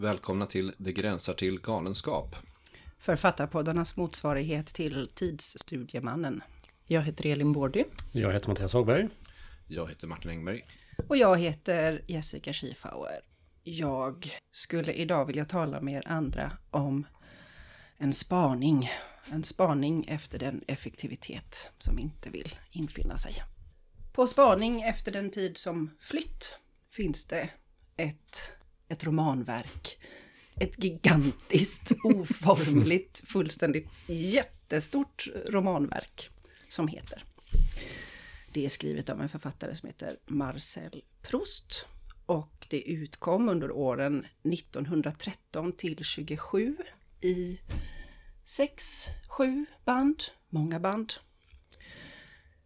Välkomna till Det gränsar till galenskap. Författarpoddarnas motsvarighet till Tidsstudiemannen. Jag heter Elin Bårdy. Jag heter Mattias Hagberg. Jag heter Martin Engberg. Och jag heter Jessica Schiefauer. Jag skulle idag vilja tala med er andra om en spaning. En spaning efter den effektivitet som inte vill infinna sig. På spaning efter den tid som flytt finns det ett, ett romanverk. Ett gigantiskt, oformligt, fullständigt jättestort romanverk som heter. Det är skrivet av en författare som heter Marcel Proust och det utkom under åren 1913 till 27 i sex, sju band, många band.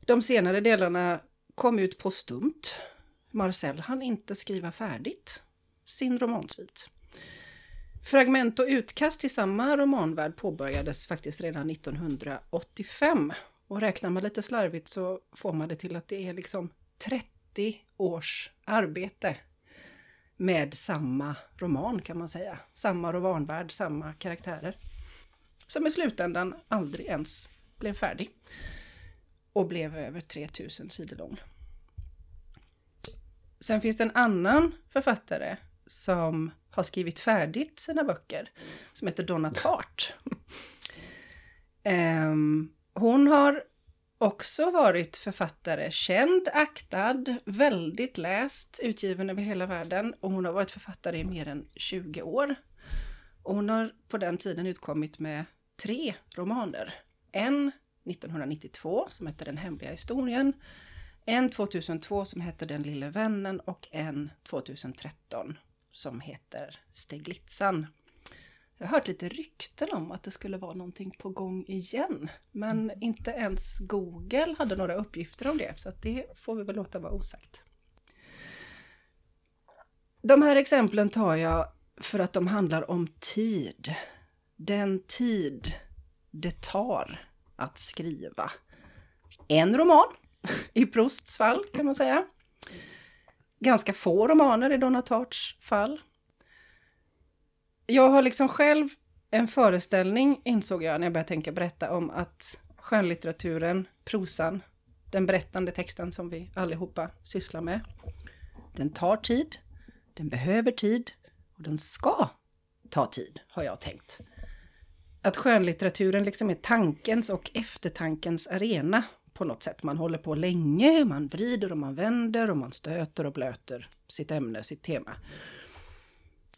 De senare delarna kom ut postumt. Marcel hann inte skriva färdigt sin romansvit. Fragment och utkast till samma romanvärld påbörjades faktiskt redan 1985. Och räknar man lite slarvigt så får man det till att det är liksom 30 års arbete med samma roman kan man säga. Samma romanvärld, samma karaktärer. Som i slutändan aldrig ens blev färdig. Och blev över 3000 sidor lång. Sen finns det en annan författare som har skrivit färdigt sina böcker. Som heter Donna Tartt. um, hon har också varit författare, känd, aktad, väldigt läst, utgiven över hela världen och hon har varit författare i mer än 20 år. Och hon har på den tiden utkommit med tre romaner. En 1992 som heter Den hemliga historien, en 2002 som heter Den lille vännen och en 2013 som heter Steglitzan. Jag har hört lite rykten om att det skulle vara någonting på gång igen. Men mm. inte ens Google hade några uppgifter om det, så det får vi väl låta vara osagt. De här exemplen tar jag för att de handlar om tid. Den tid det tar att skriva en roman, i Prousts fall kan man säga. Ganska få romaner i Donna Tarts fall jag har liksom själv en föreställning, insåg jag när jag började tänka berätta om att skönlitteraturen, prosan, den berättande texten som vi allihopa sysslar med, den tar tid, den behöver tid och den ska ta tid, har jag tänkt. Att skönlitteraturen liksom är tankens och eftertankens arena på något sätt. Man håller på länge, man vrider och man vänder och man stöter och blöter sitt ämne, sitt tema.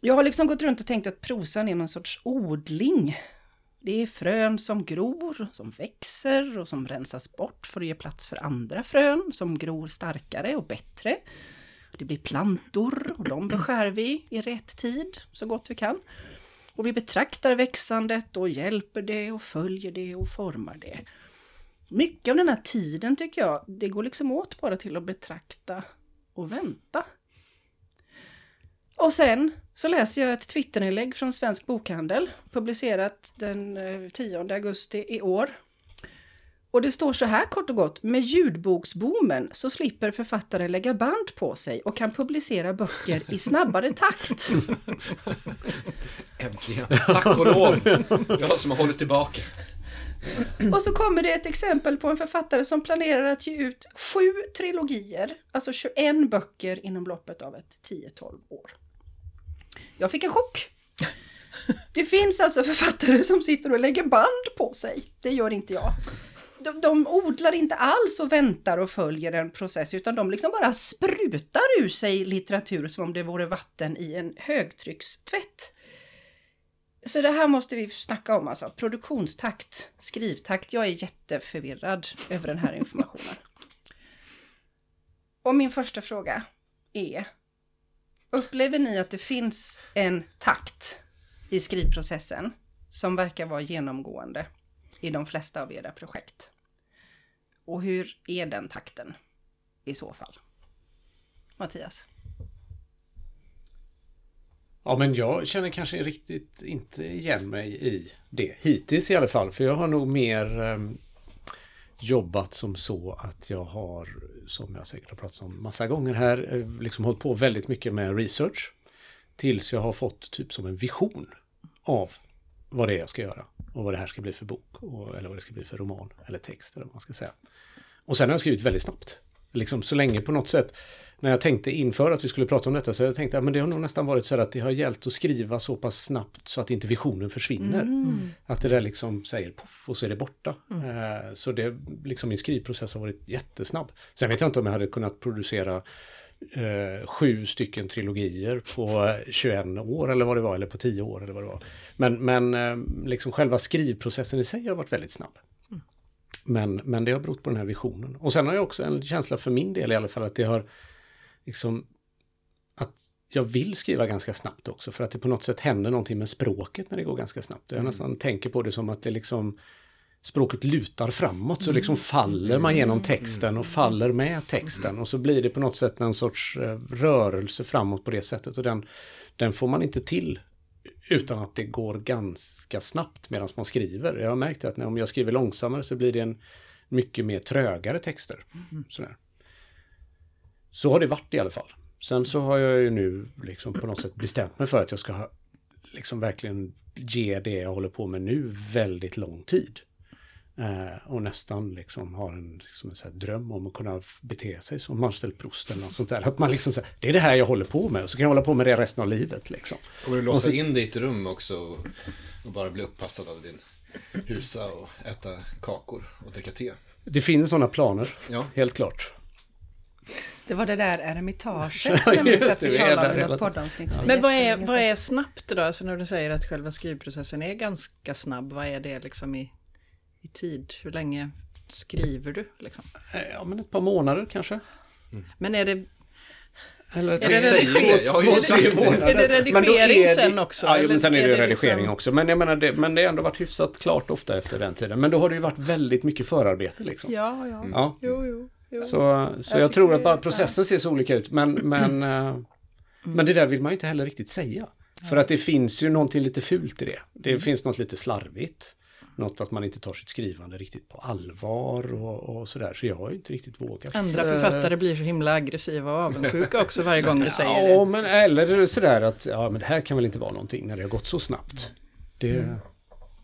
Jag har liksom gått runt och tänkt att prosan är någon sorts odling. Det är frön som gror, som växer och som rensas bort för att ge plats för andra frön som gror starkare och bättre. Det blir plantor och de beskär vi i rätt tid så gott vi kan. Och vi betraktar växandet och hjälper det och följer det och formar det. Mycket av den här tiden tycker jag, det går liksom åt bara till att betrakta och vänta. Och sen så läser jag ett Twitterinlägg från Svensk Bokhandel, publicerat den eh, 10 augusti i år. Och det står så här kort och gott, med ljudboksboomen så slipper författare lägga band på sig och kan publicera böcker i snabbare takt. Äntligen, tack och lov! Jag som har hållit tillbaka. Och så kommer det ett exempel på en författare som planerar att ge ut sju trilogier, alltså 21 böcker inom loppet av ett 10-12 år. Jag fick en chock. Det finns alltså författare som sitter och lägger band på sig. Det gör inte jag. De, de odlar inte alls och väntar och följer en process utan de liksom bara sprutar ur sig litteratur som om det vore vatten i en högtryckstvätt. Så det här måste vi snacka om alltså. Produktionstakt, skrivtakt. Jag är jätteförvirrad över den här informationen. Och min första fråga är, Upplever ni att det finns en takt i skrivprocessen som verkar vara genomgående i de flesta av era projekt? Och hur är den takten i så fall? Mattias? Ja, men jag känner kanske riktigt inte igen mig i det. Hittills i alla fall. För jag har nog mer eh, jobbat som så att jag har, som jag säkert har pratat om massa gånger här, eh, liksom hållit på väldigt mycket med research. Tills jag har fått typ som en vision av vad det är jag ska göra. Och vad det här ska bli för bok. Och, eller vad det ska bli för roman eller text eller vad man ska säga. Och sen har jag skrivit väldigt snabbt. Liksom så länge på något sätt. När jag tänkte inför att vi skulle prata om detta så jag tänkte att ja, det har nog nästan varit så att det har gällt att skriva så pass snabbt så att inte visionen försvinner. Mm. Att det där liksom säger poff och så är det borta. Eh, så det, liksom min skrivprocess har varit jättesnabb. Sen vet jag inte om jag hade kunnat producera eh, sju stycken trilogier på eh, 21 år eller vad det var, eller på 10 år eller vad det var. Men, men eh, liksom själva skrivprocessen i sig har varit väldigt snabb. Men, men det har berott på den här visionen. Och sen har jag också en känsla för min del i alla fall att det har liksom att jag vill skriva ganska snabbt också för att det på något sätt händer någonting med språket när det går ganska snabbt. Jag nästan tänker på det som att det liksom språket lutar framåt så liksom faller man genom texten och faller med texten. Och så blir det på något sätt en sorts eh, rörelse framåt på det sättet och den, den får man inte till utan att det går ganska snabbt medan man skriver. Jag har märkt att när, om jag skriver långsammare så blir det en mycket mer trögare texter. Sådär. Så har det varit i alla fall. Sen så har jag ju nu liksom på något sätt bestämt mig för att jag ska liksom verkligen ge det jag håller på med nu väldigt lång tid. Eh, och nästan liksom har en, liksom en så här dröm om att kunna bete sig som Marcel Proust eller något sånt där. Att man liksom säger, det är det här jag håller på med och så kan jag hålla på med det resten av livet liksom. Kommer du låsa så- in dig i ett rum också och, och bara bli uppassad av din husa och äta kakor och dricka te? Det finns sådana planer, Ja. helt klart. Det var det där eremitaget som jag minns att vi talade om i något poddavsnitt. för Men vad är, vad är snabbt då? Alltså när du säger att själva skrivprocessen är ganska snabb, vad är det liksom i, i tid? Hur länge skriver du? Liksom? Eh, Ja, men ett par månader kanske. Men är det, Eller det säger det, jag har ju sagt det. Är det redigering Men då är det- sen också, Ja, men sen är det är ju det redigering liksom- också. Men jag menar, det, men det har ändå varit hyfsat klart ofta efter den tiden. Men då har det ju varit väldigt mycket förarbete liksom. ja, ja, Ja. jo, jo. jo. Så, så jag, Jag tror att bara processen ser så olika ut. Men, men, eh, men det där vill man ju inte heller riktigt säga. För att det finns ju någonting lite fult i det. Det finns något lite slarvigt. Något att man inte tar sitt skrivande riktigt på allvar och, och sådär. Så jag har ju inte riktigt vågat. Andra författare blir så himla aggressiva och avundsjuka också varje gång du säger Ja, det. men eller sådär att ja, men det här kan väl inte vara någonting när det har gått så snabbt. Det,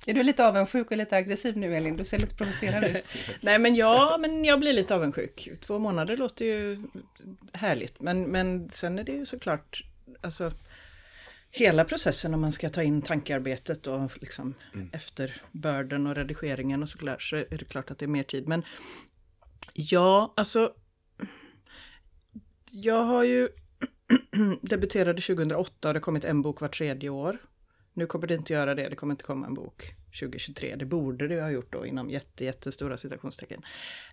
Är du lite avundsjuk och lite aggressiv nu Elin? Du ser lite provocerad ut. Nej men ja, men jag blir lite avundsjuk. Två månader låter ju härligt. Men, men sen är det ju såklart, alltså hela processen om man ska ta in tankearbetet och liksom efterbörden och redigeringen och såklart så är det klart att det är mer tid. Men ja, alltså jag har ju debuterade 2008 och det har kommit en bok var tredje år. Nu kommer det inte göra det, det kommer inte komma en bok 2023. Det borde det ha gjort då inom jätte, jättestora citationstecken.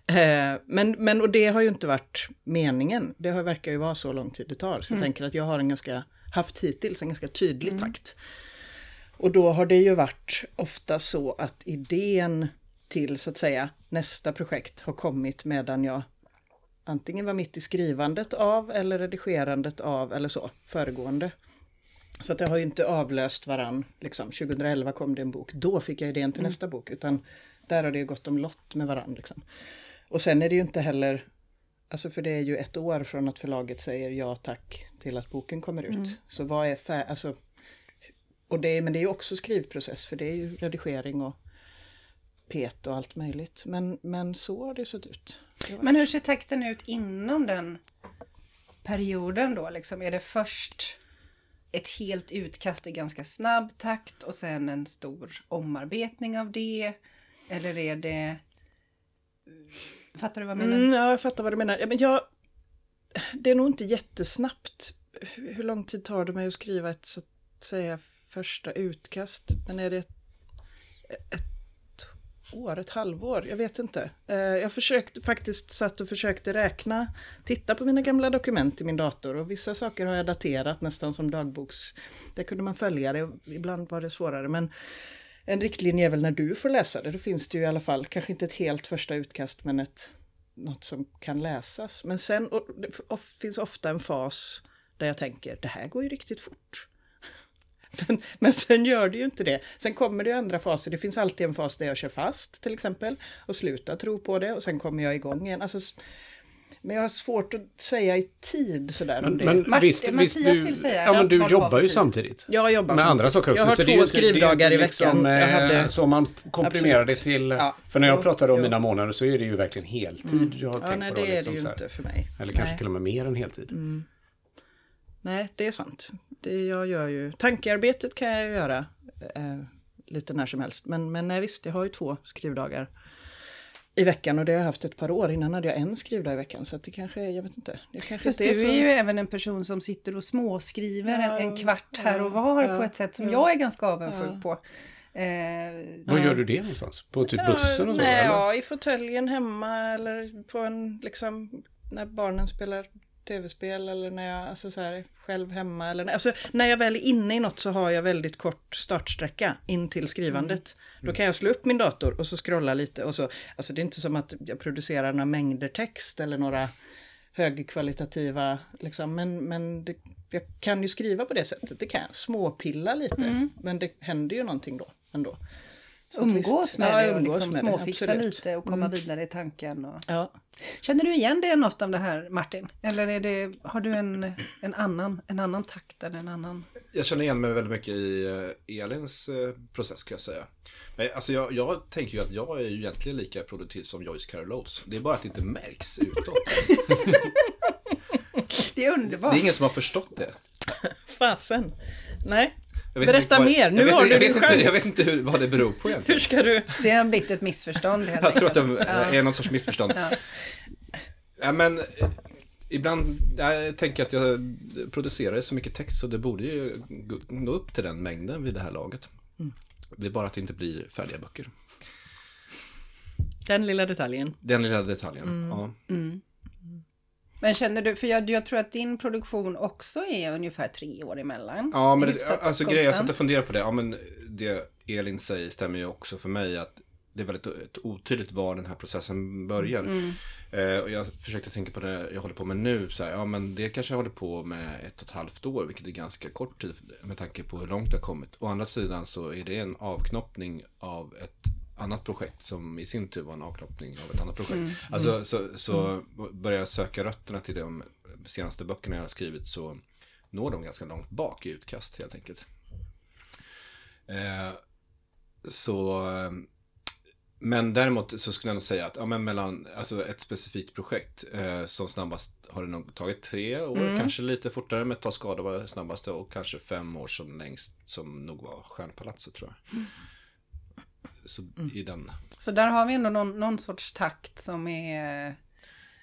Eh, men, men och det har ju inte varit meningen. Det har, verkar ju vara så lång tid det tar. Så jag tänker att jag har en ganska, haft hittills en ganska tydlig takt. Och då har det ju varit ofta så att idén till så att säga nästa projekt har kommit medan jag antingen var mitt i skrivandet av eller redigerandet av eller så, föregående. Så att det har ju inte avlöst varann. Liksom. 2011 kom det en bok, då fick jag idén till nästa bok. Utan där har det ju gått om lott med varann. Liksom. Och sen är det ju inte heller, alltså för det är ju ett år från att förlaget säger ja tack till att boken kommer ut. Så vad är fär, alltså, och det, är- men det är ju också skrivprocess för det är ju redigering och pet och allt möjligt. Men, men så har det sett ut. Det Men hur ser takten ut inom den perioden då? Liksom, är det först ett helt utkast i ganska snabb takt och sen en stor omarbetning av det? Eller är det... Fattar du vad jag menar? Mm, ja, jag fattar vad du menar. Ja, men jag, det är nog inte jättesnabbt. Hur lång tid tar det mig att skriva ett så att säga första utkast? Men är det ett, ett år, ett halvår? Jag vet inte. Eh, jag försökte faktiskt satt och försökte räkna, titta på mina gamla dokument i min dator och vissa saker har jag daterat nästan som dagboks. Där kunde man följa det, ibland var det svårare men en riktlinje är väl när du får läsa det. Då finns det ju i alla fall, kanske inte ett helt första utkast, men ett, något som kan läsas. Men sen och det finns ofta en fas där jag tänker, det här går ju riktigt fort. Men, men sen gör det ju inte det. Sen kommer det ju andra faser. Det finns alltid en fas där jag kör fast till exempel och slutar tro på det och sen kommer jag igång igen. Alltså, men jag har svårt att säga i tid sådär om Men, det. men Mart- visst, Mattias visst du, vill säga, ja, men du jobbar ju tid. samtidigt. jag jobbar Med andra saker också. Jag har så två det är ju inte- det är ju skrivdagar i inte veckan. liksom, jag hade... Så om man komprimerar det Absolut. till... Ja. För när jag Jo, pratar om jo. mina månader så är det ju verkligen heltid jag har Ja, tänkt nej, på. det är liksom, det ju inte för mig. Eller kanske Nej. till och med mer än heltid. Nej, det är sant. Det jag gör ju, tankearbetet kan jag göra eh, lite när som helst. Men, men nej, visst, jag har ju två skrivdagar i veckan och det har jag haft ett par år. Innan hade jag en skrivdag i veckan. Så att det kanske, är- jag vet inte. Det kanske Fast inte du är så... är ju även en person som sitter och småskriver en, en kvart här och ja, var ja, på ett sätt som ja. jag är ganska avundsjuk Ja. på. Eh, Var gör du det någonstans? På typ bussen och så? nej, eller? ja, i fåtöljen hemma eller på en, liksom, när barnen spelar tv-spel eller när jag, alltså så här, själv hemma eller, alltså när jag väl är inne i något så har jag väldigt kort startsträcka in till skrivandet. Då kan jag slå upp min dator och så scrolla lite och så, alltså det är inte som att jag producerar några mängder text eller några högkvalitativa, liksom, men, men det, jag kan ju skriva på det sättet, det kan jag, småpilla lite, men det händer ju någonting då ändå. Så umgås visst, med ja, det och umgås liksom med det, småfixa absolut. lite och komma vidare i tanken. Och... Ja. Känner du igen det något av det här Martin? Eller är det, har du en, en, annan, en annan takt eller en annan? Jag känner igen mig väldigt mycket i eh, Elins eh, process kan jag säga. Men, alltså jag, jag tänker ju att jag är ju egentligen lika produktiv som Joyce Carol Oates. Det är bara att det inte märks utåt. Det är underbart. Det är ingen som har förstått det. Fasen. Nej, Berätta inte vad- mer, nu jag vet, har du jag din vet inte, chans. Jag vet inte hur, vad det beror på egentligen. hur ska du? Det har blivit ett missförstånd helt Jag tror att det är någon sorts missförstånd. Ja. Ja, men eh, ibland jag tänker att jag producerar så mycket text så det borde ju gå- nå upp till den mängden vid det här laget. Mm. Det är bara att det inte blir färdiga böcker. Den lilla detaljen. Den lilla detaljen. Mm. Ja. Men känner du, för jag, jag tror att din produktion också är ungefär tre år emellan. Ja, men det, alltså grejen, jag satt och funderade på det. Ja, men det Elin säger stämmer ju också för mig att det är väldigt otydligt var den här processen börjar. Mm. Eh, och jag försökte tänka på det jag håller på med nu. Så här, ja, men det kanske jag håller på med ett och ett halvt år, vilket är ganska kort tid med tanke på hur långt det har kommit. Å andra sidan så är det en avknoppning av ett annat projekt som i sin tur var en avknoppning av ett annat projekt. Mm. Alltså så, så börjar jag söka rötterna till de senaste böckerna jag har skrivit så når de ganska långt bak i utkast helt enkelt. Eh, så, men däremot så skulle jag nog säga att ja, men mellan alltså ett specifikt projekt eh, som snabbast har det nog tagit tre år, Mm. kanske lite fortare med Ta skada var snabbaste och kanske fem år som längst som nog var Stjärnpalatset tror jag. Mm. Så i den. Så där har vi ändå någon, någon sorts takt som är,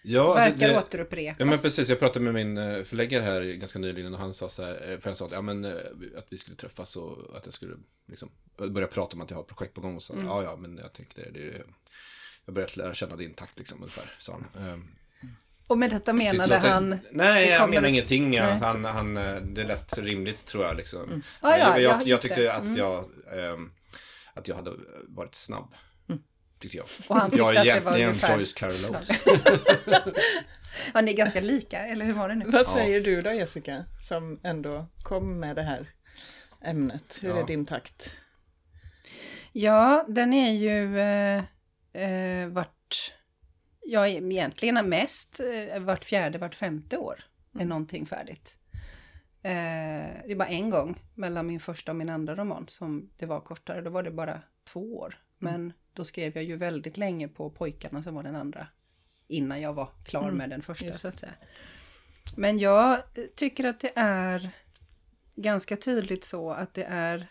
Ja, verkar alltså det- återupprepas. Ja men precis, jag pratade med min eh, förläggare här ganska nyligen och han sa så här, eh, för jag sa att, ja, men, eh, att vi skulle träffas och att jag skulle liksom, börja prata om att jag har projekt på gång och så, Mm. ja ja men jag tänkte det, det jag börjat lära känna din takt liksom ungefär, sa han. Ehm, Och med detta menade att han... Nej, jag menar ingenting. Ja, han, han, det lät rimligt tror jag. Liksom. Mm. Ja, ja, jag, ja, jag, jag tyckte det. att, Mm. jag, ehm, att jag hade varit snabb. Tyckte jag. Och han tyckte jag att är det var ungefär- Joyce Carol Oates. Ja, ni är ganska lika, eller hur var det nu? Vad säger du då Jessica, som ändå kom med det här ämnet? Hur Ja. är din takt? Ja, den är ju eh, eh, vart... Ja, egentligen mest eh, vart fjärde, vart femte år är någonting färdigt. Eh, det bara en gång mellan min första och min andra roman som det var kortare. Då var det bara två år. Men då skrev jag ju väldigt länge på Pojkarna som var den andra. Innan jag var klar med den första just så att säga. Men jag eh, tycker att det är ganska tydligt så att det är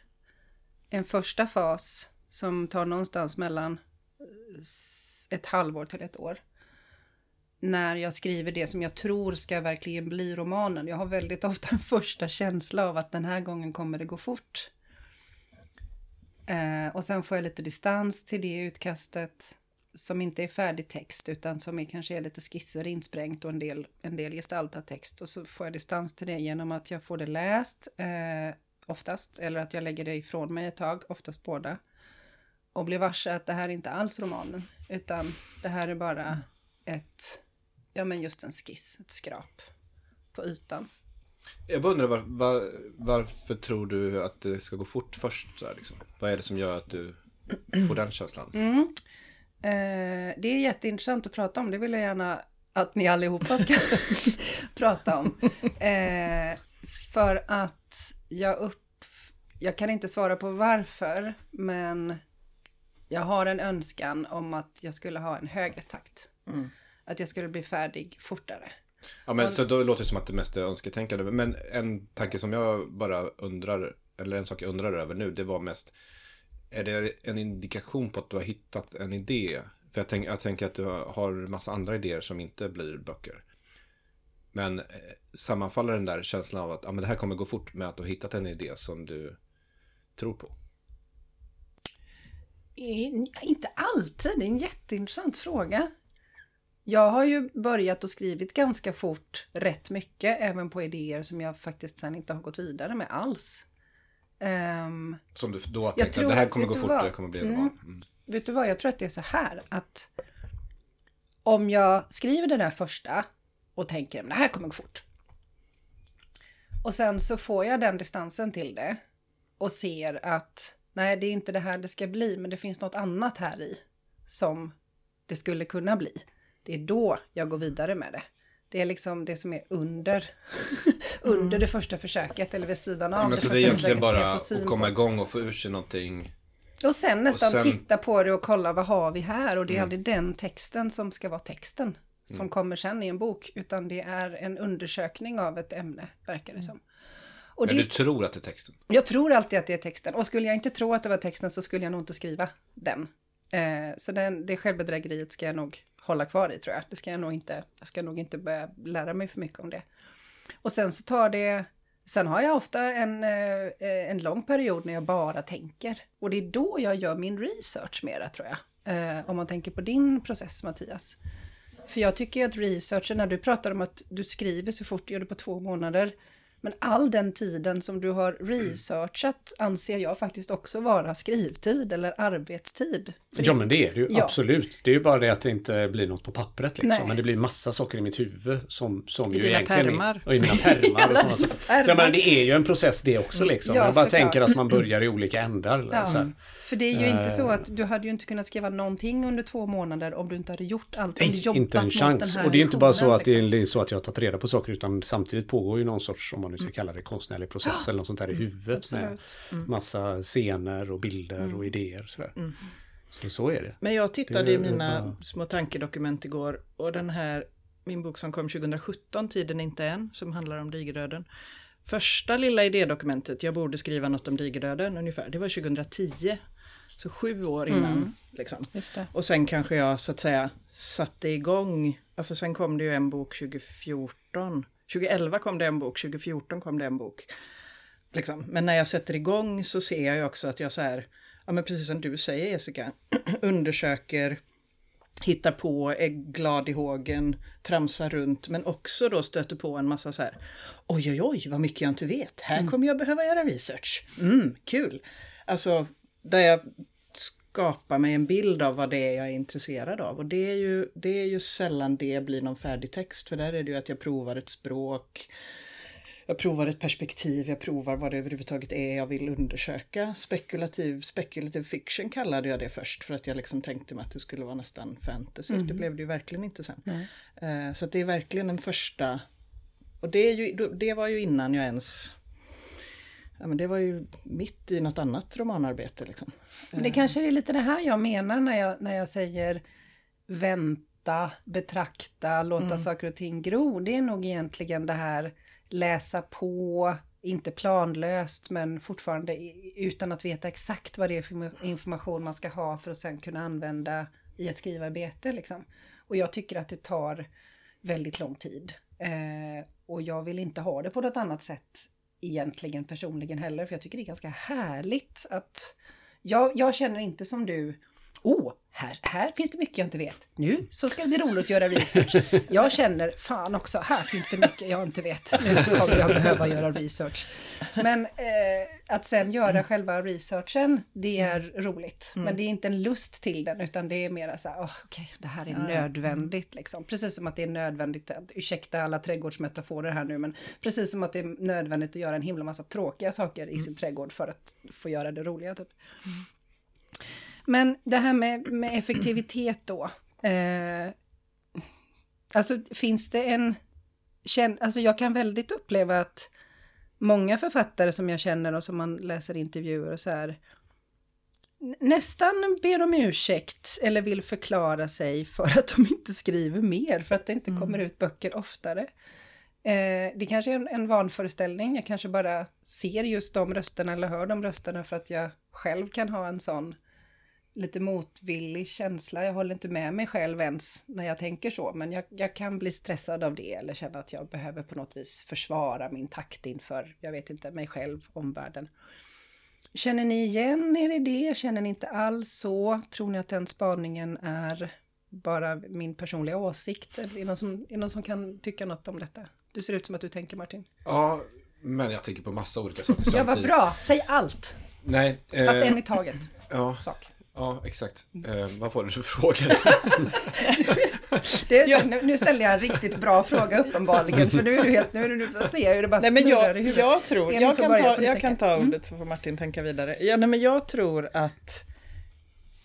en första fas som tar någonstans mellan eh, ett halvår till ett år. När jag skriver det som jag tror ska verkligen bli romanen. Jag har väldigt ofta en första känsla av att den här gången kommer det gå fort. Eh, och sen får jag lite distans till det utkastet som inte är färdig text utan som är kanske är lite skisser insprängt och en del, en del gestaltad text. Och så får jag distans till det genom att jag får det läst eh, oftast eller att jag lägger det ifrån mig ett tag, oftast båda. Och blir varse att det här är inte alls romanen utan det här är bara ett, ja men just en skiss, ett skrap på ytan. Jag bara undrar var, var, varför tror du att det ska gå fort först? Så här, liksom? Vad är det som gör att du får den känslan? Mm. Eh, det är jätteintressant att prata om, det vill jag gärna att ni allihopa ska prata om. Eh, för att jag upp... Jag kan inte svara på varför, men jag har en önskan om att jag skulle ha en högre takt. Mm. Att jag skulle bli färdig fortare. Ja, men så då låter det som att det mest är önsketänkande. Men en tanke som jag bara undrar, eller en sak jag undrar över nu, det var mest, är det en indikation på att du har hittat en idé? För jag, tänk, jag tänker att du har massa andra idéer som inte blir böcker. Men eh, sammanfaller den där känslan av att ja, men det här kommer gå fort med att du har hittat en idé som du tror på? Eh, Inte alltid, det är en jätteintressant fråga. Jag har ju börjat och skrivit ganska fort rätt mycket, även på idéer som jag faktiskt sen inte har gått vidare med alls. Ehm, Som du då har Jag tänkt tror- att det här kommer gå fort, vad? det kommer bli Mm. Mm. vet du vad, jag tror att det är så här att om jag skriver det där första och tänker att det här kommer gå fort. Och sen så får jag den distansen till det och ser att nej, det är inte det här det ska bli, men det finns något annat här i som det skulle kunna bli. Det är då jag går vidare med det. Det är liksom det som är under, under det första försöket eller vid sidan av Ja, men det så det är egentligen bara att komma igång och få ur sig någonting. Och sen nästan sen- titta på det och kolla vad har vi här och det är Mm. aldrig den texten som ska vara texten som Mm. kommer sen i en bok utan det är en undersökning av ett ämne verkar det som. Och Men det, du tror att det är texten. Jag tror alltid att det är texten och skulle jag inte tro att det var texten så skulle jag nog inte skriva den. Eh, så den, det självbedrägeriet ska jag nog hålla kvar i tror jag. Det ska jag nog inte, jag ska nog inte börja lära mig för mycket om det. Och sen så tar det, sen har jag ofta en, eh, en lång period när jag bara tänker. Och det är då jag gör min research mera tror jag. Eh, om man tänker på din process Mattias. För jag tycker ju att researchen, när du pratar om att du skriver så fort, gör det på två månader. Men all den tiden som du har researchat anser jag faktiskt också vara skrivtid eller arbetstid. Ja men det är det ju Ja. absolut. Det är ju bara det att det inte blir något på pappret liksom. Nej. Men det blir massa saker i mitt huvud som, som I ju dina egentligen pärmar. Är, och i mina pärmar. och sådana saker. Så jag menar, det är ju en process det också liksom. Ja, jag bara tänker att man börjar i olika ändar. Ja, Så här. För det är ju inte så Eh. att du hade ju inte kunnat skriva någonting under två månader om du inte hade gjort allt. Nej, jobbat inte en chans. den här Och det är inte bara så att det liksom. är så att jag har tagit reda på saker utan samtidigt pågår ju någon sorts, om man nu ska kalla det konstnärlig process eller något sånt där i huvudet med Absolut. massa scener och bilder och idéer. Sådär. Så så är det. Men jag tittade Det i mina bara- små tankedokument igår och den här, min bok som kom 2017, Tiden inte än, som handlar om digerdöden. Första lilla idédokumentet, jag borde skriva något om digerdöden ungefär, det var 2010. Så sju år innan. Liksom. Just det. Och sen kanske jag så att säga satte igång, ja, för sen kom det ju en bok 2014. 2011 kom det en bok, 2014 kom det en bok. Liksom. Men när jag sätter igång så ser jag ju också att jag så här, ja men precis som du säger Jessica, undersöker, hittar på, är glad i hågen, tramsar runt, men också då stöter på en massa så här, oj oj oj vad mycket jag inte vet, här kommer jag behöva göra research, mm, kul. Alltså, där jag skapar mig en bild av vad det är jag är intresserad av. Och det är ju, det är ju sällan det blir någon färdig text, för där är det ju att jag provar ett språk, jag provar ett perspektiv, jag provar vad det överhuvudtaget är jag vill undersöka. Spekulativ, spekulativ fiction kallade jag det först för att jag liksom tänkte mig att det skulle vara nästan fantasy. Det blev det ju verkligen inte sen. Nej. Eh, Så det är verkligen en första... Och det, är ju, det var ju innan jag ens... Ja, men det var ju mitt i något annat romanarbete. Liksom. Men det kanske är lite det här jag menar när jag, när jag säger vänta, betrakta, låta saker och ting gro. Det är nog egentligen det här läsa på, inte planlöst men fortfarande utan att veta exakt vad det är för information man ska ha för att sen kunna använda i ett skrivarbete. Liksom. Och jag tycker att det tar väldigt lång tid. Eh, och jag vill inte ha det på något annat sätt egentligen personligen heller, för jag tycker det är ganska härligt att jag, jag känner inte som du, oh, här, här finns det mycket jag inte vet. Nu så ska det bli roligt att göra research. Jag känner, fan också, här finns det mycket jag inte vet. Nu kommer jag behöva göra research. Men eh, att sen göra själva researchen, det är roligt. Men det är inte en lust till den, utan det är mera så här, oh, okej, det här är nödvändigt liksom. Precis som att det är nödvändigt, att, ursäkta alla trädgårdsmetaforer här nu, men precis som att det är nödvändigt att göra en himla massa tråkiga saker i sin trädgård för att få göra det roliga typ. Men det här med, med effektivitet då. Eh, Alltså finns det en... Alltså jag kan väldigt uppleva att många författare som jag känner och som man läser intervjuer och så här nästan ber om ursäkt eller vill förklara sig för att de inte skriver mer, för att det inte kommer ut böcker oftare. Eh, det kanske är en, en vanföreställning, jag kanske bara ser just de rösterna eller hör de rösterna för att jag själv kan ha en sån lite motvillig känsla. Jag håller inte med mig själv ens när jag tänker så, men jag, jag kan bli stressad av det eller känna att jag behöver på något vis försvara min takt inför, jag vet inte, mig själv, omvärlden. Känner ni igen er i det? Känner ni inte alls så? Tror ni att den spaningen är bara min personliga åsikt? Eller är det någon som, är det någon som kan tycka något om detta? Du ser ut som att du tänker Martin. Ja, men jag tänker på massa olika saker Ja, vad bra! Säg allt! Nej. Fast eh, en i taget. Ja, Sak. Ja, exakt. Eh, vad var det för fråga? Det är så, nu, nu ställde jag en riktigt bra fråga uppenbarligen, för nu är du helt, nu är du, nu ser jag hur det bara Nej, men snurrar jag, i huvudet. jag tror, jag kan, börja, ta, du jag kan ta ordet så får Martin tänka vidare. Ja, nej, men jag tror att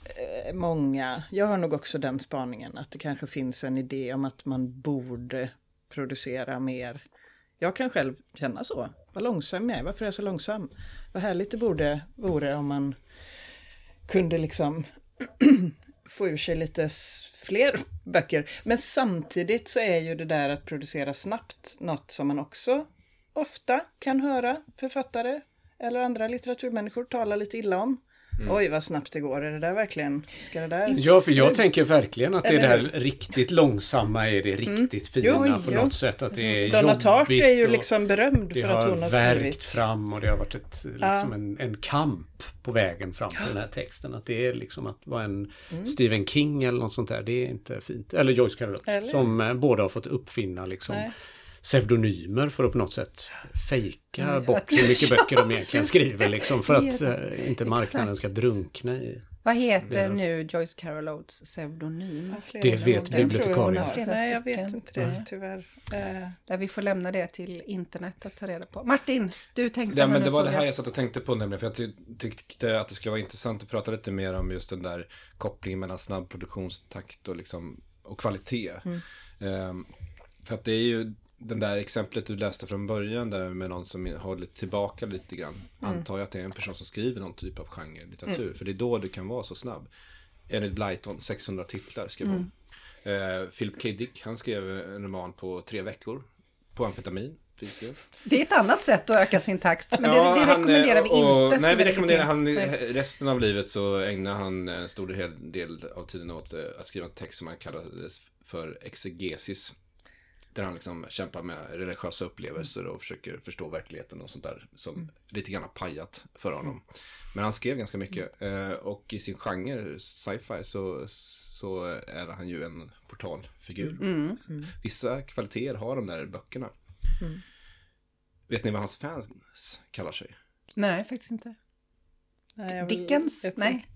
eh, många, jag har nog också den spaningen att det kanske finns en idé om att man borde producera mer. Jag kan själv känna så. Vad långsam jag är, varför är jag så långsam? Vad härligt det borde, vore om man kunde liksom få ur sig lite fler böcker. Men samtidigt så är ju det där att producera snabbt något som man också ofta kan höra författare eller andra litteraturmänniskor tala lite illa om. Oj, vad snabbt det går. Är det där verkligen? Ska det där... Ja, för jag tänker verkligen att det är det här riktigt långsamma är det riktigt fina Jo, på jo. något sätt. Att det är Donna jobbigt. Tartt är ju liksom berömd det för att hon har har skrivit. värkt fram och det har varit ett, liksom en, en kamp på vägen fram till den här texten. Att det är liksom att vara en Stephen King eller något sånt där. Det är inte fint. Eller Joyce Carol Oates? Som eh, båda har fått uppfinna liksom Nej. Pseudonymer för att på något sätt fejka Mm, bort hur mycket böcker de egentligen skriver liksom för att eh, inte marknaden Exakt. ska drunkna i Vad heter Deras- nu Joyce Carol Oates pseudonym? Det vet jag bibliotekarien. Nej, jag vet inte det tyvärr. Eh, Där vi får lämna det till internet att ta reda på. Martin, du tänkte Ja, men det var det här jag satt och tänkte på nämligen. För jag ty tyckte att det skulle vara intressant att prata lite mer om just den där kopplingen mellan snabb produktionstakt och, liksom, och kvalitet. Ehm, för att det är ju den där exemplet du läste från början där med någon som håller tillbaka lite grann. Antar jag att det är en person som skriver någon typ av genre litteratur. För det är då du kan vara så snabb. Enid Blyton, 600 titlar skrev hon. Eh, Philip K. Dick, han skrev en roman på tre veckor. På amfetamin. Det. Det är ett annat sätt att öka sin takt, men det, Ja, det han, rekommenderar vi och- inte. ska Nej, vi rekommenderar han resten av livet så ägnar han en stor del, av tiden åt eh, att skriva en text som han kallades för exegesis. Där han liksom kämpar med religiösa upplevelser och försöker förstå verkligheten och sånt där som lite grann har pajat för honom. Men han skrev ganska mycket eh, och i sin genre, sci-fi, så, så är han ju en portalfigur. Mm. Vissa kvaliteter har de där böckerna. Vet ni vad hans fans kallar sig? Nej, faktiskt inte. nej, jag vill- Dickens? jag- Nej.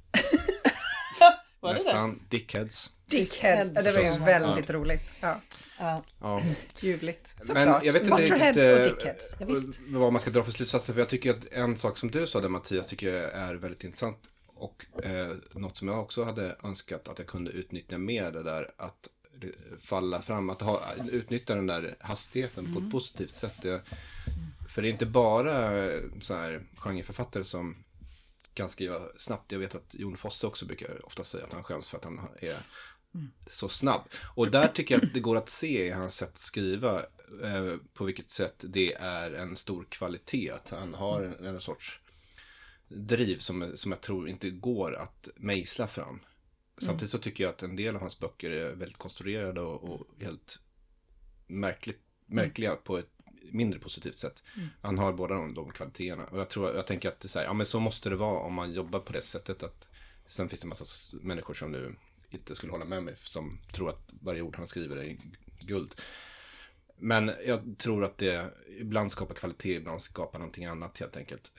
Var det det? Nästan dickheads. Dickheads. Ja, det var ju Så. väldigt roligt. Ja, Ja. Ja. ljuvligt. Men Såklart. jag vet inte riktigt och eh. Ja, vad man ska dra för slutsatser. För jag tycker att en sak som du sa där Mattias tycker jag är väldigt intressant. Och eh, något som jag också hade önskat att jag kunde utnyttja mer det där att falla fram, att ha, utnyttja den där hastigheten på ett positivt sätt. Det, för det är inte bara eh, så här genreförfattare som kan skriva snabbt. Jag vet att Jon Fosse också brukar ofta säga att han skäms för att han är så snabb. Och där tycker jag att det går att se i hans sätt att skriva eh, på vilket sätt det är en stor kvalitet. Att han har en, en sorts driv som, som jag tror inte går att mejsla fram. Samtidigt så tycker jag att en del av hans böcker är väldigt konstruerade och, och helt märkligt, märkliga på ett mindre positivt sätt. Han har båda de, de kvaliteterna. Och jag, tror, jag tänker att det är så, här, ja, men så måste det vara om man jobbar på det sättet. Att, sen finns det en massa människor som nu inte skulle hålla med mig, som tror att varje ord han skriver är guld. Men jag tror att det ibland skapar kvalitet, ibland skapar någonting annat helt enkelt.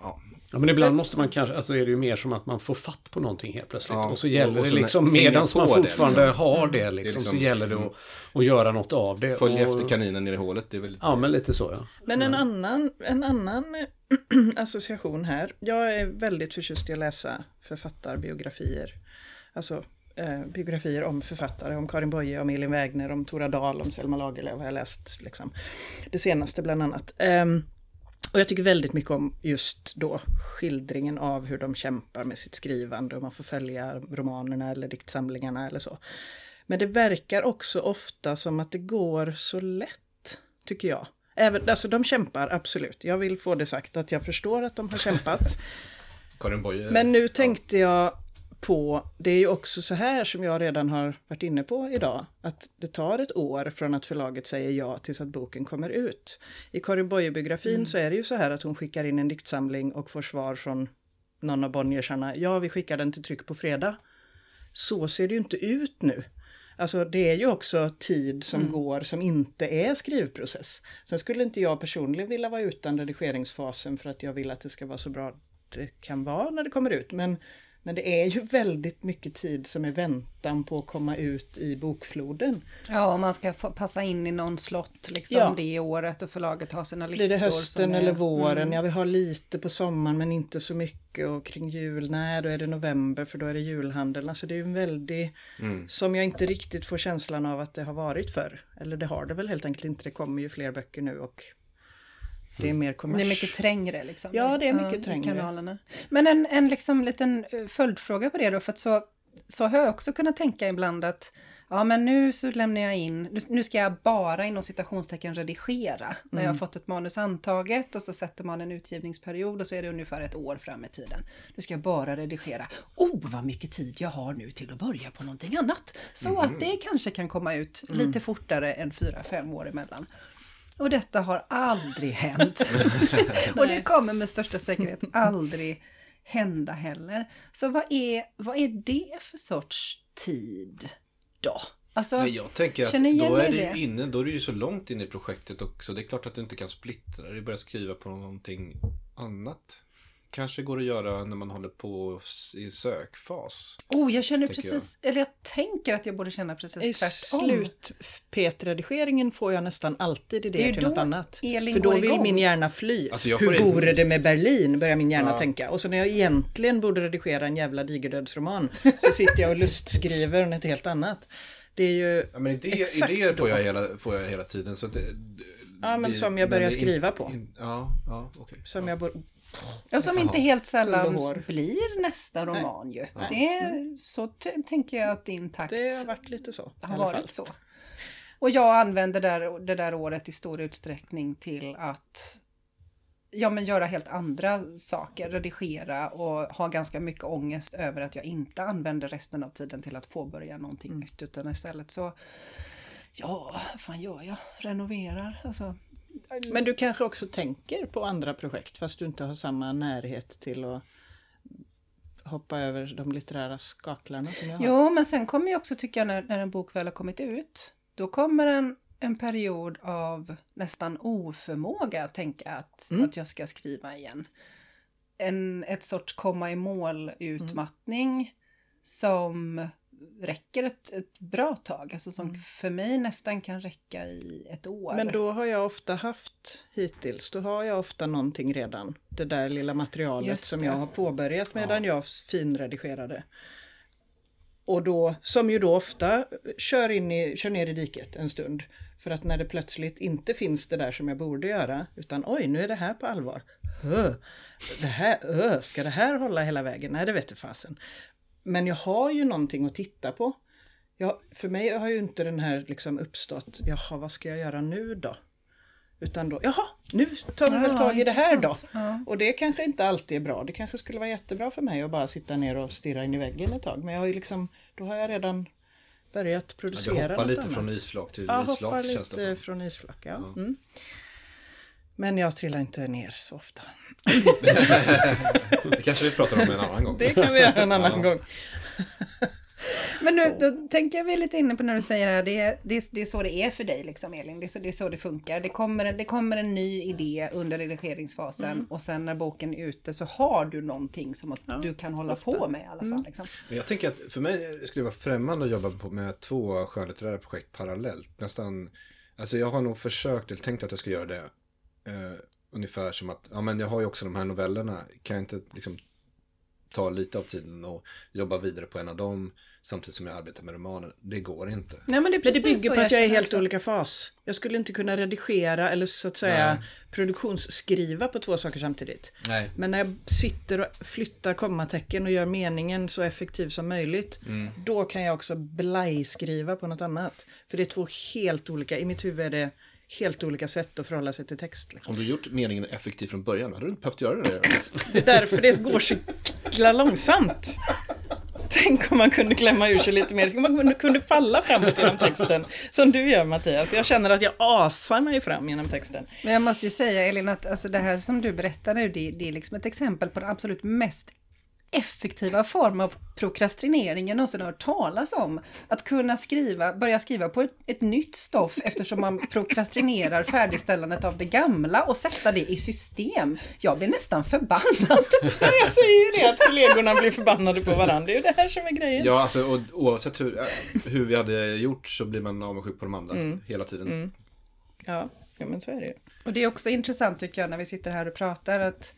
Ja. Ja men ibland måste man kanske, alltså är det ju mer som att man får fatt på någonting helt plötsligt. Ja, och så gäller och- det liksom, medans man det, fortfarande liksom. har det liksom, liksom- så gäller det mm. att, att göra något av det. Följa och, efter kaninen ner i hålet, det är väl lite... Ja men lite så ja. Men en annan, en annan association här. Jag är väldigt förtjust i att läsa författarbiografier. Alltså eh, biografier om författare, om Karin Boye, om Elin Wägner, om Tora Dahl, om Selma Lagerlöf har jag läst. Liksom. Det senaste bland annat. Ehm, och jag tycker väldigt mycket om just då skildringen av hur de kämpar med sitt skrivande och man får följa romanerna eller diktsamlingarna eller så. Men det verkar också ofta som att det går så lätt, tycker jag. Även, alltså de kämpar absolut. Jag vill få det sagt att jag förstår att de har kämpat. Karin Boye. Men nu tänkte jag på, det är ju också så här som jag redan har varit inne på idag, att det tar ett år från att förlaget säger ja tills att boken kommer ut. I Karin Boye-biografin mm. så är det ju så här att hon skickar in en diktsamling och får svar från någon av Bonniersarna, ja vi skickar den till tryck på fredag. Så ser det ju inte ut nu. Alltså det är ju också tid som mm. går som inte är skrivprocess. Sen skulle inte jag personligen vilja vara utan redigeringsfasen för att jag vill att det ska vara så bra det kan vara när det kommer ut. Men men det är ju väldigt mycket tid som är väntan på att komma ut i bokfloden. Ja, och man ska passa in i någon slott liksom ja. det året och förlaget har sina listor. Blir det hösten är... eller våren? Mm. Ja, vi har lite på sommaren men inte så mycket och kring jul, nej då är det november för då är det julhandeln. Alltså det är ju en väldig, mm. som jag inte riktigt får känslan av att det har varit förr. Eller det har det väl helt enkelt inte, det kommer ju fler böcker nu och det är mer kommers. Det är mycket trängre liksom. Ja, det är mycket trängre. Kanalerna. Men en, en liksom liten eh, följdfråga på det då, för att så, så har jag också kunnat tänka ibland att ja men nu så lämnar jag in, nu ska jag bara inom citationstecken redigera. Mm. När jag har mm. fått ett manus antaget och så sätter man en utgivningsperiod och så är det ungefär ett år fram i tiden. Nu ska jag bara redigera. Oh vad mycket tid jag har nu till att börja på någonting annat. Så mm. att det kanske kan komma ut mm. lite fortare än fyra fem år emellan. Och detta har aldrig hänt. och det kommer med största säkerhet aldrig hända heller. Så vad är, vad är det för sorts tid då? Alltså, Men jag tänker att då är, det, Inne, då är det ju så långt in i projektet också. Det är klart att du inte kan splittra det, börja skriva på någonting annat kanske går att göra när man håller på i sökfas. Oh, jag känner precis, jag. eller jag tänker att jag borde känna precis I tvärtom. I slut-P-redigeringen får jag nästan alltid idéer till något annat. Elin För då vill igång. min hjärna fly. Alltså Hur vore det med Berlin, börjar min hjärna ja. tänka. Och så när jag egentligen borde redigera en jävla digerdödsroman så sitter jag och lustskriver något helt annat. Det är ju ja, men idé, Idéer får jag, hela, får jag hela tiden. Så det, ja, men som jag börjar skriva på. In, ja, ja, okay. Som ja. jag Ja, som inte helt sällan blir nästa roman ju. Det, så tänker jag att din takt Det har varit lite så. Har varit så. Och jag använder där, det där året i stor utsträckning till att ja, men göra helt andra saker, redigera och ha ganska mycket ångest över att jag inte använder resten av tiden till att påbörja någonting mm. nytt, utan istället så, ja, vad fan gör jag? Renoverar, alltså men du kanske också tänker på andra projekt fast du inte har samma närhet till att hoppa över de litterära skaklarna som jag har. Jo, men sen kommer ju också tycka jag när, när en bok väl har kommit ut, då kommer en, en period av nästan oförmåga att tänka att, mm. att jag ska skriva igen. En, ett sorts komma i mål utmattning mm. som räcker ett, ett bra tag, alltså som mm. för mig nästan kan räcka i ett år. Men då har jag ofta haft hittills, då har jag ofta någonting redan. Det där lilla materialet som jag har påbörjat medan ja. jag finredigerade. Och då, som ju då ofta kör, in i, kör ner i diket en stund. För att när det plötsligt inte finns det där som jag borde göra, utan oj, nu är det här på allvar. Hö, det här, ö, ska det här hålla hela vägen? Nej, det vet fasen. Men jag har ju någonting att titta på. Jag, för mig har ju inte den här liksom uppstått, jaha vad ska jag göra nu då? Utan då, jaha, nu tar vi väl tag i det här då. Ja. Och det kanske inte alltid är bra. Det kanske skulle vara jättebra för mig att bara sitta ner och stirra in i väggen ett tag. Men jag har ju liksom, då har jag redan börjat producera ja, Du hoppar lite annat. från isflak till ja, isflak. Ja, hoppar lite från isflak, ja. ja. Mm. Men jag trillar inte ner så ofta. det kanske vi pratar om en annan gång. Det kan vi göra en annan ja. gång. Men nu, då tänker vi lite inne på när du säger det det, det, det är så det är för dig liksom Elin, det är så det, är så det funkar. Det kommer, det kommer en ny idé under redigeringsfasen mm. och sen när boken är ute så har du någonting som att ja, du kan hålla ofta. på med i alla fall. Mm. Liksom. Men jag tänker att för mig skulle det vara främmande att jobba på med två skönlitterära projekt parallellt. Nästan, alltså jag har nog försökt, eller tänkt att jag ska göra det eh, ungefär som att, ja men jag har ju också de här novellerna, kan jag inte liksom ta lite av tiden och jobba vidare på en av dem samtidigt som jag arbetar med romanen. Det går inte. Nej, men det, Men det precis bygger så på att jag är helt också. olika fas. Jag skulle inte kunna redigera eller så att säga Nej. produktionsskriva på två saker samtidigt. Nej. Men när jag sitter och flyttar kommatecken och gör meningen så effektiv som möjligt, Mm. då kan jag också blajskriva på något annat. För det är två helt olika, i mitt huvud är det helt olika sätt att förhålla sig till text. Liksom. Om du gjort meningen effektiv från början hade du inte behövt göra det. Det är därför det går så jäkla långsamt. Tänk om man kunde klämma ur sig lite mer, om man kunde falla framåt genom texten. Som du gör Mattias. Jag känner att jag asar mig fram genom texten. Men jag måste ju säga Elin att alltså, det här som du berättar nu, det, det är liksom ett exempel på den absolut mest effektiva form av prokrastinering jag någonsin har hört talas om. Att kunna skriva, börja skriva på ett, ett nytt stoff eftersom man prokrastinerar färdigställandet av det gamla och sätta det i system. Jag blir nästan förbannad. Jag säger ju det, att kollegorna blir förbannade på varandra. Det är ju det här som är grejen. Ja, alltså och, oavsett hur, hur vi hade gjort så blir man avundsjuk på de andra hela tiden. Ja, ja men så är det ju. Och det är också intressant tycker jag när vi sitter här och pratar att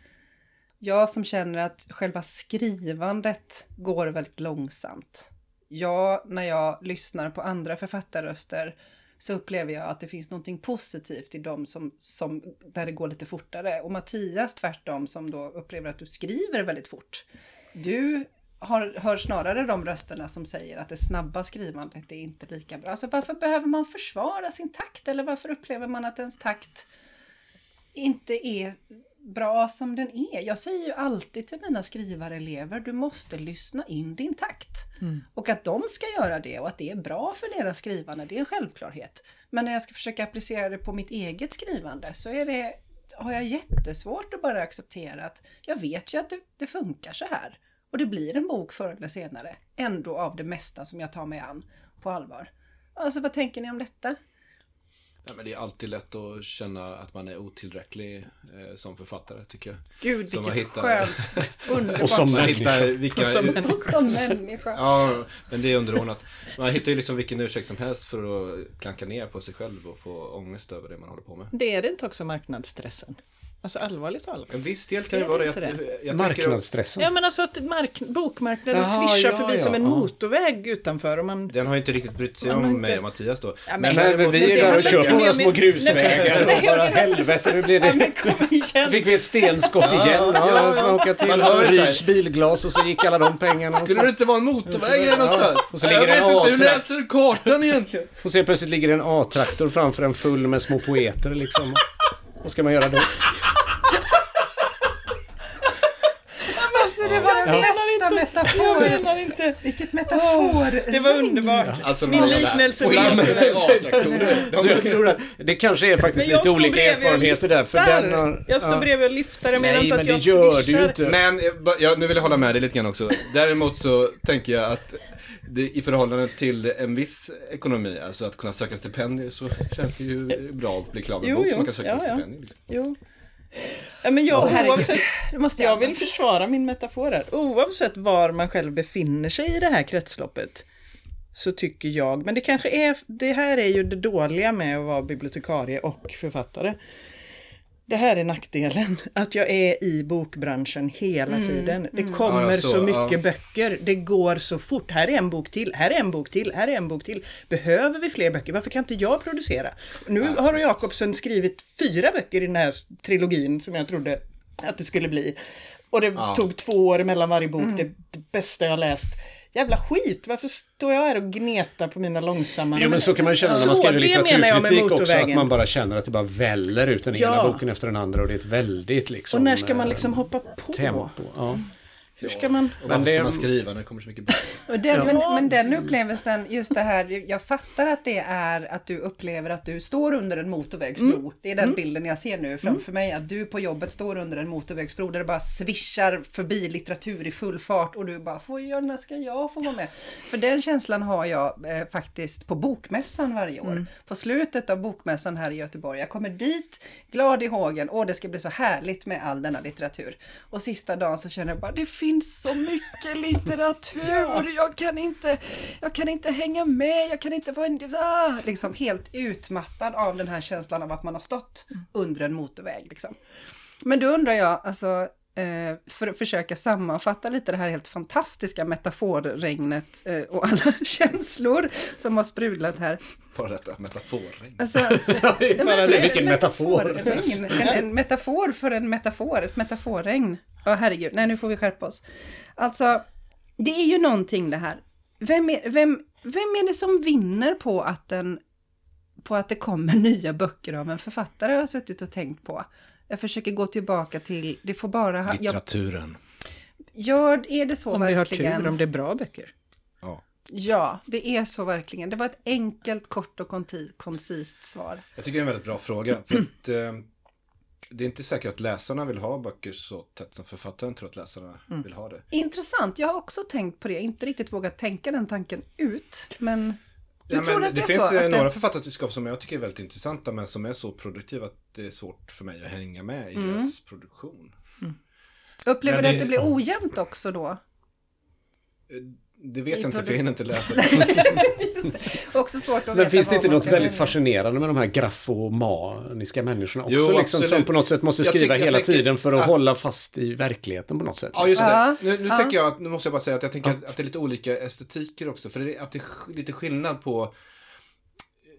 jag som känner att själva skrivandet går väldigt långsamt. Jag, när jag lyssnar på andra författarröster så upplever jag att det finns någonting positivt i dem som, som, där det går lite fortare. Och Mattias tvärtom som då upplever att du skriver väldigt fort. Du har, hör snarare de rösterna som säger att det snabba skrivandet är inte lika bra. Alltså varför behöver man försvara sin takt? Eller varför upplever man att ens takt inte är bra som den är. Jag säger ju alltid till mina skrivarelever, du måste lyssna in din takt. Och att de ska göra det och att det är bra för deras skrivande, det är en självklarhet. Men när jag ska försöka applicera det på mitt eget skrivande så är det, har jag jättesvårt att bara acceptera att jag vet ju att det, det funkar så här. Och det blir en bok förr eller senare, ändå av det mesta som jag tar mig an på allvar. Alltså vad tänker ni om detta? Ja, men det är alltid lätt att känna att man är otillräcklig eh, som författare tycker jag. Gud Som vilket att hitta- skönt, underbart. Och som människa. hittar vilka... Och som människa. Ja, men det är underordnat. Man hittar ju liksom vilken ursäkt som helst för att klanka ner på sig själv och få ångest över det man håller på med. Det är det inte också marknadsstressen? Alltså allvarligt talat. En viss del kan ju vara det Jag, jag Marknadsstressen. Ja men alltså att mark- bokmarknaden Jaha, svischar ja, förbi ja, som en ja. motorväg utanför och man... den har ju inte riktigt brytt sig om inte- mig och Mattias då. Ja, men- Nej, men Men vi är där och kör på några små grusvägar Nej, och bara helvete nu blir Ja, men det... igen! Fick vi ett stenskott igen? Ja, ja, åka till. Ryds bilglas och så gick alla de pengarna. Skulle det inte vara en motorväg här någonstans? Och så ligger jag vet en inte, hur läser kartan egentligen? och så plötsligt ligger det en A-traktor framför en full med små poeter liksom. Vad ska man göra då? Alltså det var den Ja. bästa Jag menar inte... Vilket metafor. Det var underbart. Alltså, Min liknelse A-traktorer. Så jag tror att det kanske är faktiskt lite olika erfarenheter där. För den har, Jag står ja. bredvid och lyfter. Jag menar Nej, inte men att det jag gör du ju swishar. inte. Men eh, ja, nu vill jag hålla med dig lite grann också. Däremot så tänker jag att det, i förhållande till en viss ekonomi, alltså att kunna söka stipendier så känns det ju bra att bli klar med en bok så man kan söka Ja, en ja. stipendier. liksom. Jo. Ja, men jag, herregud. oavsett, måste jag jag vill försvara min metafor här. Oavsett var man själv befinner sig i det här kretsloppet så tycker jag, men det kanske är, det här är ju det dåliga med att vara bibliotekarie och författare. Det här är nackdelen, att jag är i bokbranschen hela tiden. Det kommer Ja, jag så, så, mycket ja. böcker, det går så fort. Här är en bok till, här är en bok till, här är en bok till. Behöver vi fler böcker? Varför kan inte jag producera? Nu Ja, har. Jakobsen skrivit fyra böcker i den här trilogin som jag trodde att det skulle bli. Och det Ja. tog två år mellan varje bok, det, det bästa jag läst. Jävla skit, varför står jag här och gnetar på mina långsamma... Jo men så kan man känna när man skriver litteraturkritik också. Att man bara känner att det bara väller ut den Ja. ena boken efter den andra och det är ett väldigt liksom... Och när ska man liksom hoppa på? Tempo. Ja. Hur ska man... Och det- ska man skriva när det kommer så mycket böcker? Och den, men, men den upplevelsen, just det här, jag fattar att det är att du upplever att du står under en motorvägsbro. Det är den bilden jag ser nu framför mig, att du på jobbet står under en motorvägsbro där det bara svischar förbi litteratur i full fart och du bara, får jag, när ska jag få vara med? För den känslan har jag eh, faktiskt på bokmässan varje år. På slutet av bokmässan här i Göteborg. Jag kommer dit, glad i hågen, åh det ska bli så härligt med all denna litteratur. Och sista dagen så känner jag bara, det finns så mycket litteratur, jag, kan inte, jag kan inte hänga med, jag kan inte vara en... Ah, liksom helt utmattad av den här känslan av att man har stått under en motorväg. Liksom. Men då undrar jag, alltså, för att försöka sammanfatta lite det här helt fantastiska metaforregnet eh, och alla känslor som har sprudlat här. Bara detta metaforregn. Alltså, det, vilken metafor. metaforregn. En, en metafor för en metafor, ett metaforregn. Ja, herregud, nej nu får vi skärpa oss. Alltså, det är ju någonting det här. Vem är, vem, vem är det som vinner på att, en, på att det kommer nya böcker av en författare? Jag har suttit och tänkt på. Jag försöker gå tillbaka till, det får bara... ha- Jag, Litteraturen. gör, är det så Om vi har verkligen? tur, om det är bra böcker. Ja. Ja, det är så verkligen. Det var ett enkelt, kort och konti- koncist svar. Jag tycker det är en väldigt bra fråga. För att, eh, det är inte säkert att läsarna vill ha böcker så tätt som författaren tror att läsarna vill ha det. Intressant, jag har också tänkt på det. Inte riktigt vågat tänka den tanken ut, men du Ja, tror men att det finns så? eh, några det... författarskap som jag tycker är väldigt intressanta men som är så produktiva att det är svårt för mig att hänga med i Mm. deras produktion. Upplever Men du att det blir ojämnt också då? Det vet jag inte för jag hinner inte läsa det. Också svårt att Men veta finns det inte något väldigt fascinerande med de här graffomaniska människorna också? Jo, liksom, som på något sätt måste Jag skriva jag hela tänker- tiden för att Ah. hålla fast i verkligheten på något sätt. Ja, just det. Ja. Nu, nu Ja. tänker jag, nu måste jag bara säga att jag tänker att, att det är lite olika estetiker också. För det är, att det är lite skillnad på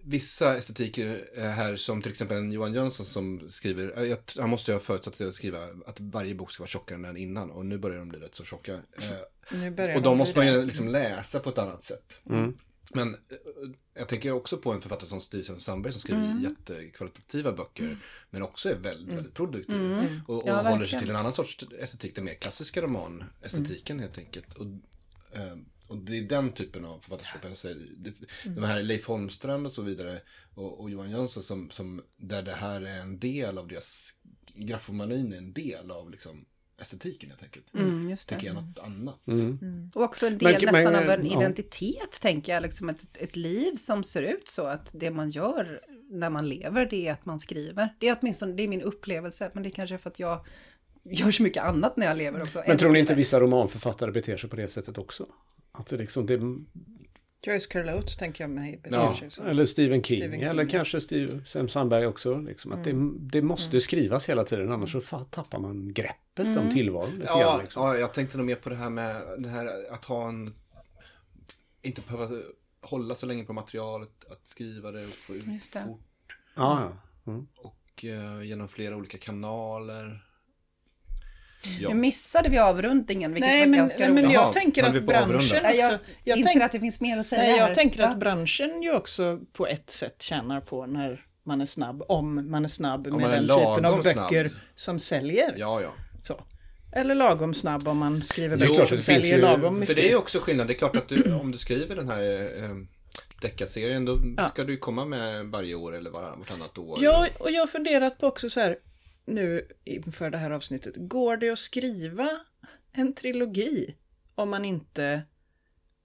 vissa estetiker eh, här som till exempel Johan Jönsson som skriver, eh, jag, han måste ju ha förutsatt sig att skriva att varje bok ska vara tjockare än den innan och nu börjar de bli rätt så tjocka. Eh, och de måste man ju liksom läsa på ett annat sätt. Mm. Men jag tänker också på en författare som Stig Sandberg som skriver Mm. jättekvalitativa böcker. Men också är väldigt, väldigt produktiv. Mm. Och, och Ja, håller sig till en annan sorts estetik, den mer klassiska romanestetiken helt enkelt. Och, eh, och det är den typen av författarskap jag säger. Det, De här Leif Holmström och så vidare och, och Johan Jönsson som, som, där det här är en del av deras, graffomanin är en del av liksom estetiken helt enkelt. Mm, just Tänker det. jag något annat. Mm. Och också en del Men- nästan men, av en ja. identitet, tänker jag. Liksom ett, ett liv som ser ut så att det man gör när man lever, det är att man skriver. Det är åtminstone det är min upplevelse, men det är kanske för att jag gör så mycket annat när jag lever också. Men tror ni inte vissa romanförfattare beter sig på det sättet också? Att det liksom, det, Joyce Carol Oates tänker jag mig Ja. eller Stephen King, Stephen King, eller kanske Steve, Sam Sandberg också. Liksom, att det, det måste skrivas hela tiden, annars så tappar man greppet om tillvaron. Ja, grann, liksom. ja, jag tänkte nog mer på det här med det här att ha en... Inte behöva hålla så länge på materialet, att skriva det och få ut fort ja, ja. Mm. och eh, genom flera olika kanaler. Nu Ja. missade vi avrundningen, vilket Nej, var men, ganska nej, men jag Jaha, tänker att branschen Nej, jag också... Jag, inser att det finns mer att säga nej, jag här. tänker att branschen ju också på ett sätt tjänar på när man är snabb, om man är snabb Om med är den typen av böcker snabb. som säljer. Ja, ja. Så. Eller lagom snabb om man skriver Jo, böcker klart, som säljer ju- lagom För mycket. det är ju också skillnad. Det är klart att du, om du skriver den här eh, deckarserien då Ja. ska du ju komma med varje år eller vartannat år. Ja, och jag har funderat på också så här nu inför det här avsnittet. Går det att skriva en trilogi om man inte,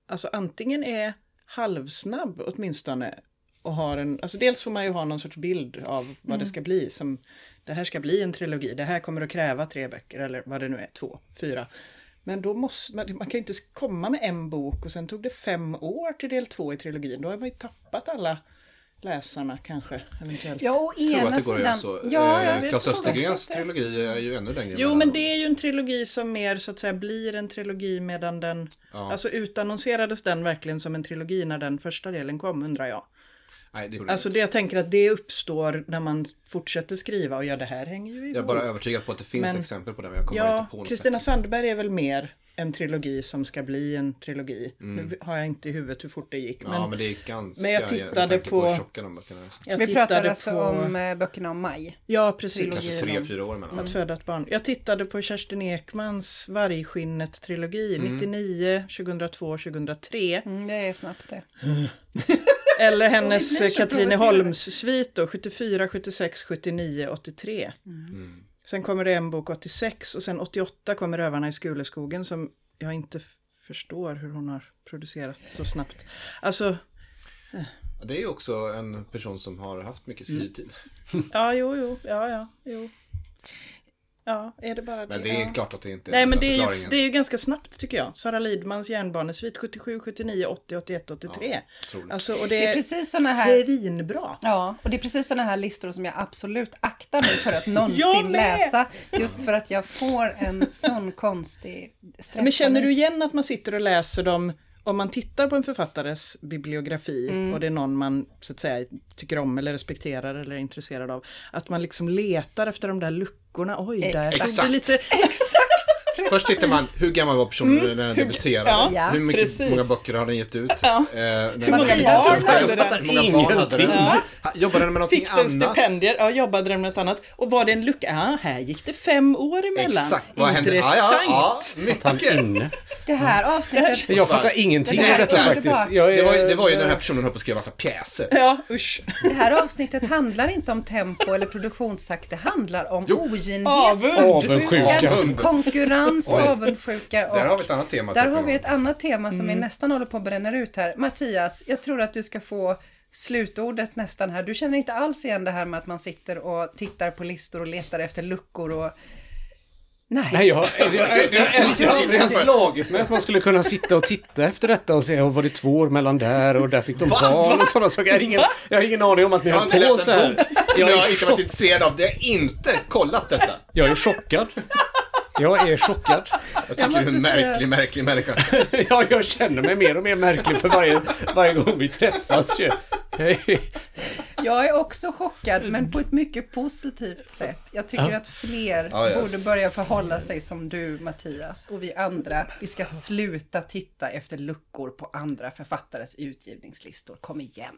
alltså antingen är halvsnabb åtminstone och har en, alltså dels får man ju ha någon sorts bild av vad det ska bli som, det här ska bli en trilogi, det här kommer att kräva tre böcker eller vad det nu är, två, fyra. Men då måste man, man kan ju inte komma med en bok och sen tog det fem år till del två i trilogin. Då har man ju tappat alla läsarna kanske, eventuellt. Ja, å Jag tror ena att det går att göra sidan. så. Ja, Eh, Claes Östergrens trilogi är ju ännu längre. Jo, men det är ju en trilogi som mer så att säga blir en trilogi medan den... Ja. Alltså utannonserades den verkligen som en trilogi när den första delen kom undrar jag. Nej, det Alltså det. jag tänker att det uppstår när man fortsätter skriva och ja det här hänger ju ihop. Jag är bara övertygad på att det finns Men- exempel på det, men jag kommer inte Ja, på något. Kristina Sandberg är väl mer en trilogi som ska bli en trilogi. Mm. Nu har jag inte i huvudet hur fort det gick. Ja, Men, men det är ganska... men jag tittade på- tjocka de böckerna jag Vi pratar alltså på... om eh, böckerna om maj. Ja, precis. Kanske tre, fyra år mellan. Att föda ett barn. Jag tittade på Kerstin Ekmans Vargskinnet-trilogi, Mm. 99, 2002, 2003. Mm, det är snabbt det. Eller hennes Katrineholms-svit då, 74, 76, 79, 83. Mm. Sen kommer det en bok 86 och sen 88 kommer Rövarna i Skuleskogen som jag inte förstår hur hon har producerat så snabbt. Alltså, Det är ju också en person som har haft mycket skrivtid. ja, jo, jo, ja, ja, jo. Ja, är det bara det? Men det är ja. klart att det inte är Nej men det är, ju, det är ju ganska snabbt tycker jag. Sara Lidmans järnbarnesvit 77, 79, 80, 81, 83. otroligt. alltså, och det, Det är precis såna här- svinbra. Ja, och det är precis sådana här listor som jag absolut aktar mig för att någonsin läsa. Just för att jag får en sån konstig stress. Men känner du igen att man sitter och läser dem om man tittar på en författares bibliografi Mm. och det är någon man så att säga tycker om eller respekterar eller är intresserad av. Att man liksom letar efter de där luckorna. Oj, där stod det Exakt. Först tittar man, hur gammal var personen när den debuterade? Mm. ja, hur mycket, precis. många böcker har den gett ut? Ja. Eh, Hur många barn hade den? Ingenting. Jobbade den med någonting Fick den annat? stipendier? Ja, jobbade den med något annat? Och var det en lucka? Ja, här gick det fem år emellan. Exakt, vad hände? Intressant. Ja, mycket. inne. Det här avsnittet... Jag fattar ingenting Det av detta faktiskt. är, Det var, ju, det var ju den här personen höll på att skriva massa pjäser. Ja, usch. Det här avsnittet handlar inte om tempo eller produktionstakt. Det handlar om oginhet, Avund. Avundsjuka. Avund. Konkurrens, Oj. avundsjuka och Där har vi ett annat tema. Där har vi ett annat tema som vi nästan håller på att bränna ut här. Mattias, jag tror att du ska få slutordet nästan här. Du känner inte alls igen det här med att man sitter och tittar på listor och letar efter luckor och... Nej. Nej, jag, har aldrig slagit mig att man skulle kunna sitta och titta efter detta och se, oh, var det två år mellan där och där fick de Va? barn och sådana saker. Jag har ingen, jag har ingen aning om att ni har på så här. Jag är, inte varit intresserad av. Jag har inte kollat detta. jag är chockad. Jag är chockad. Jag tycker måste du är en säga- märklig, märklig människa. Ja, jag känner mig mer och mer märklig för varje, varje gång vi träffas. ju. Jag är också chockad, men på ett mycket positivt sätt. Jag tycker att fler Ja, ja. borde börja förhålla sig som du, Mattias. Och vi andra, vi ska sluta titta efter luckor på andra författares utgivningslistor. Kom igen.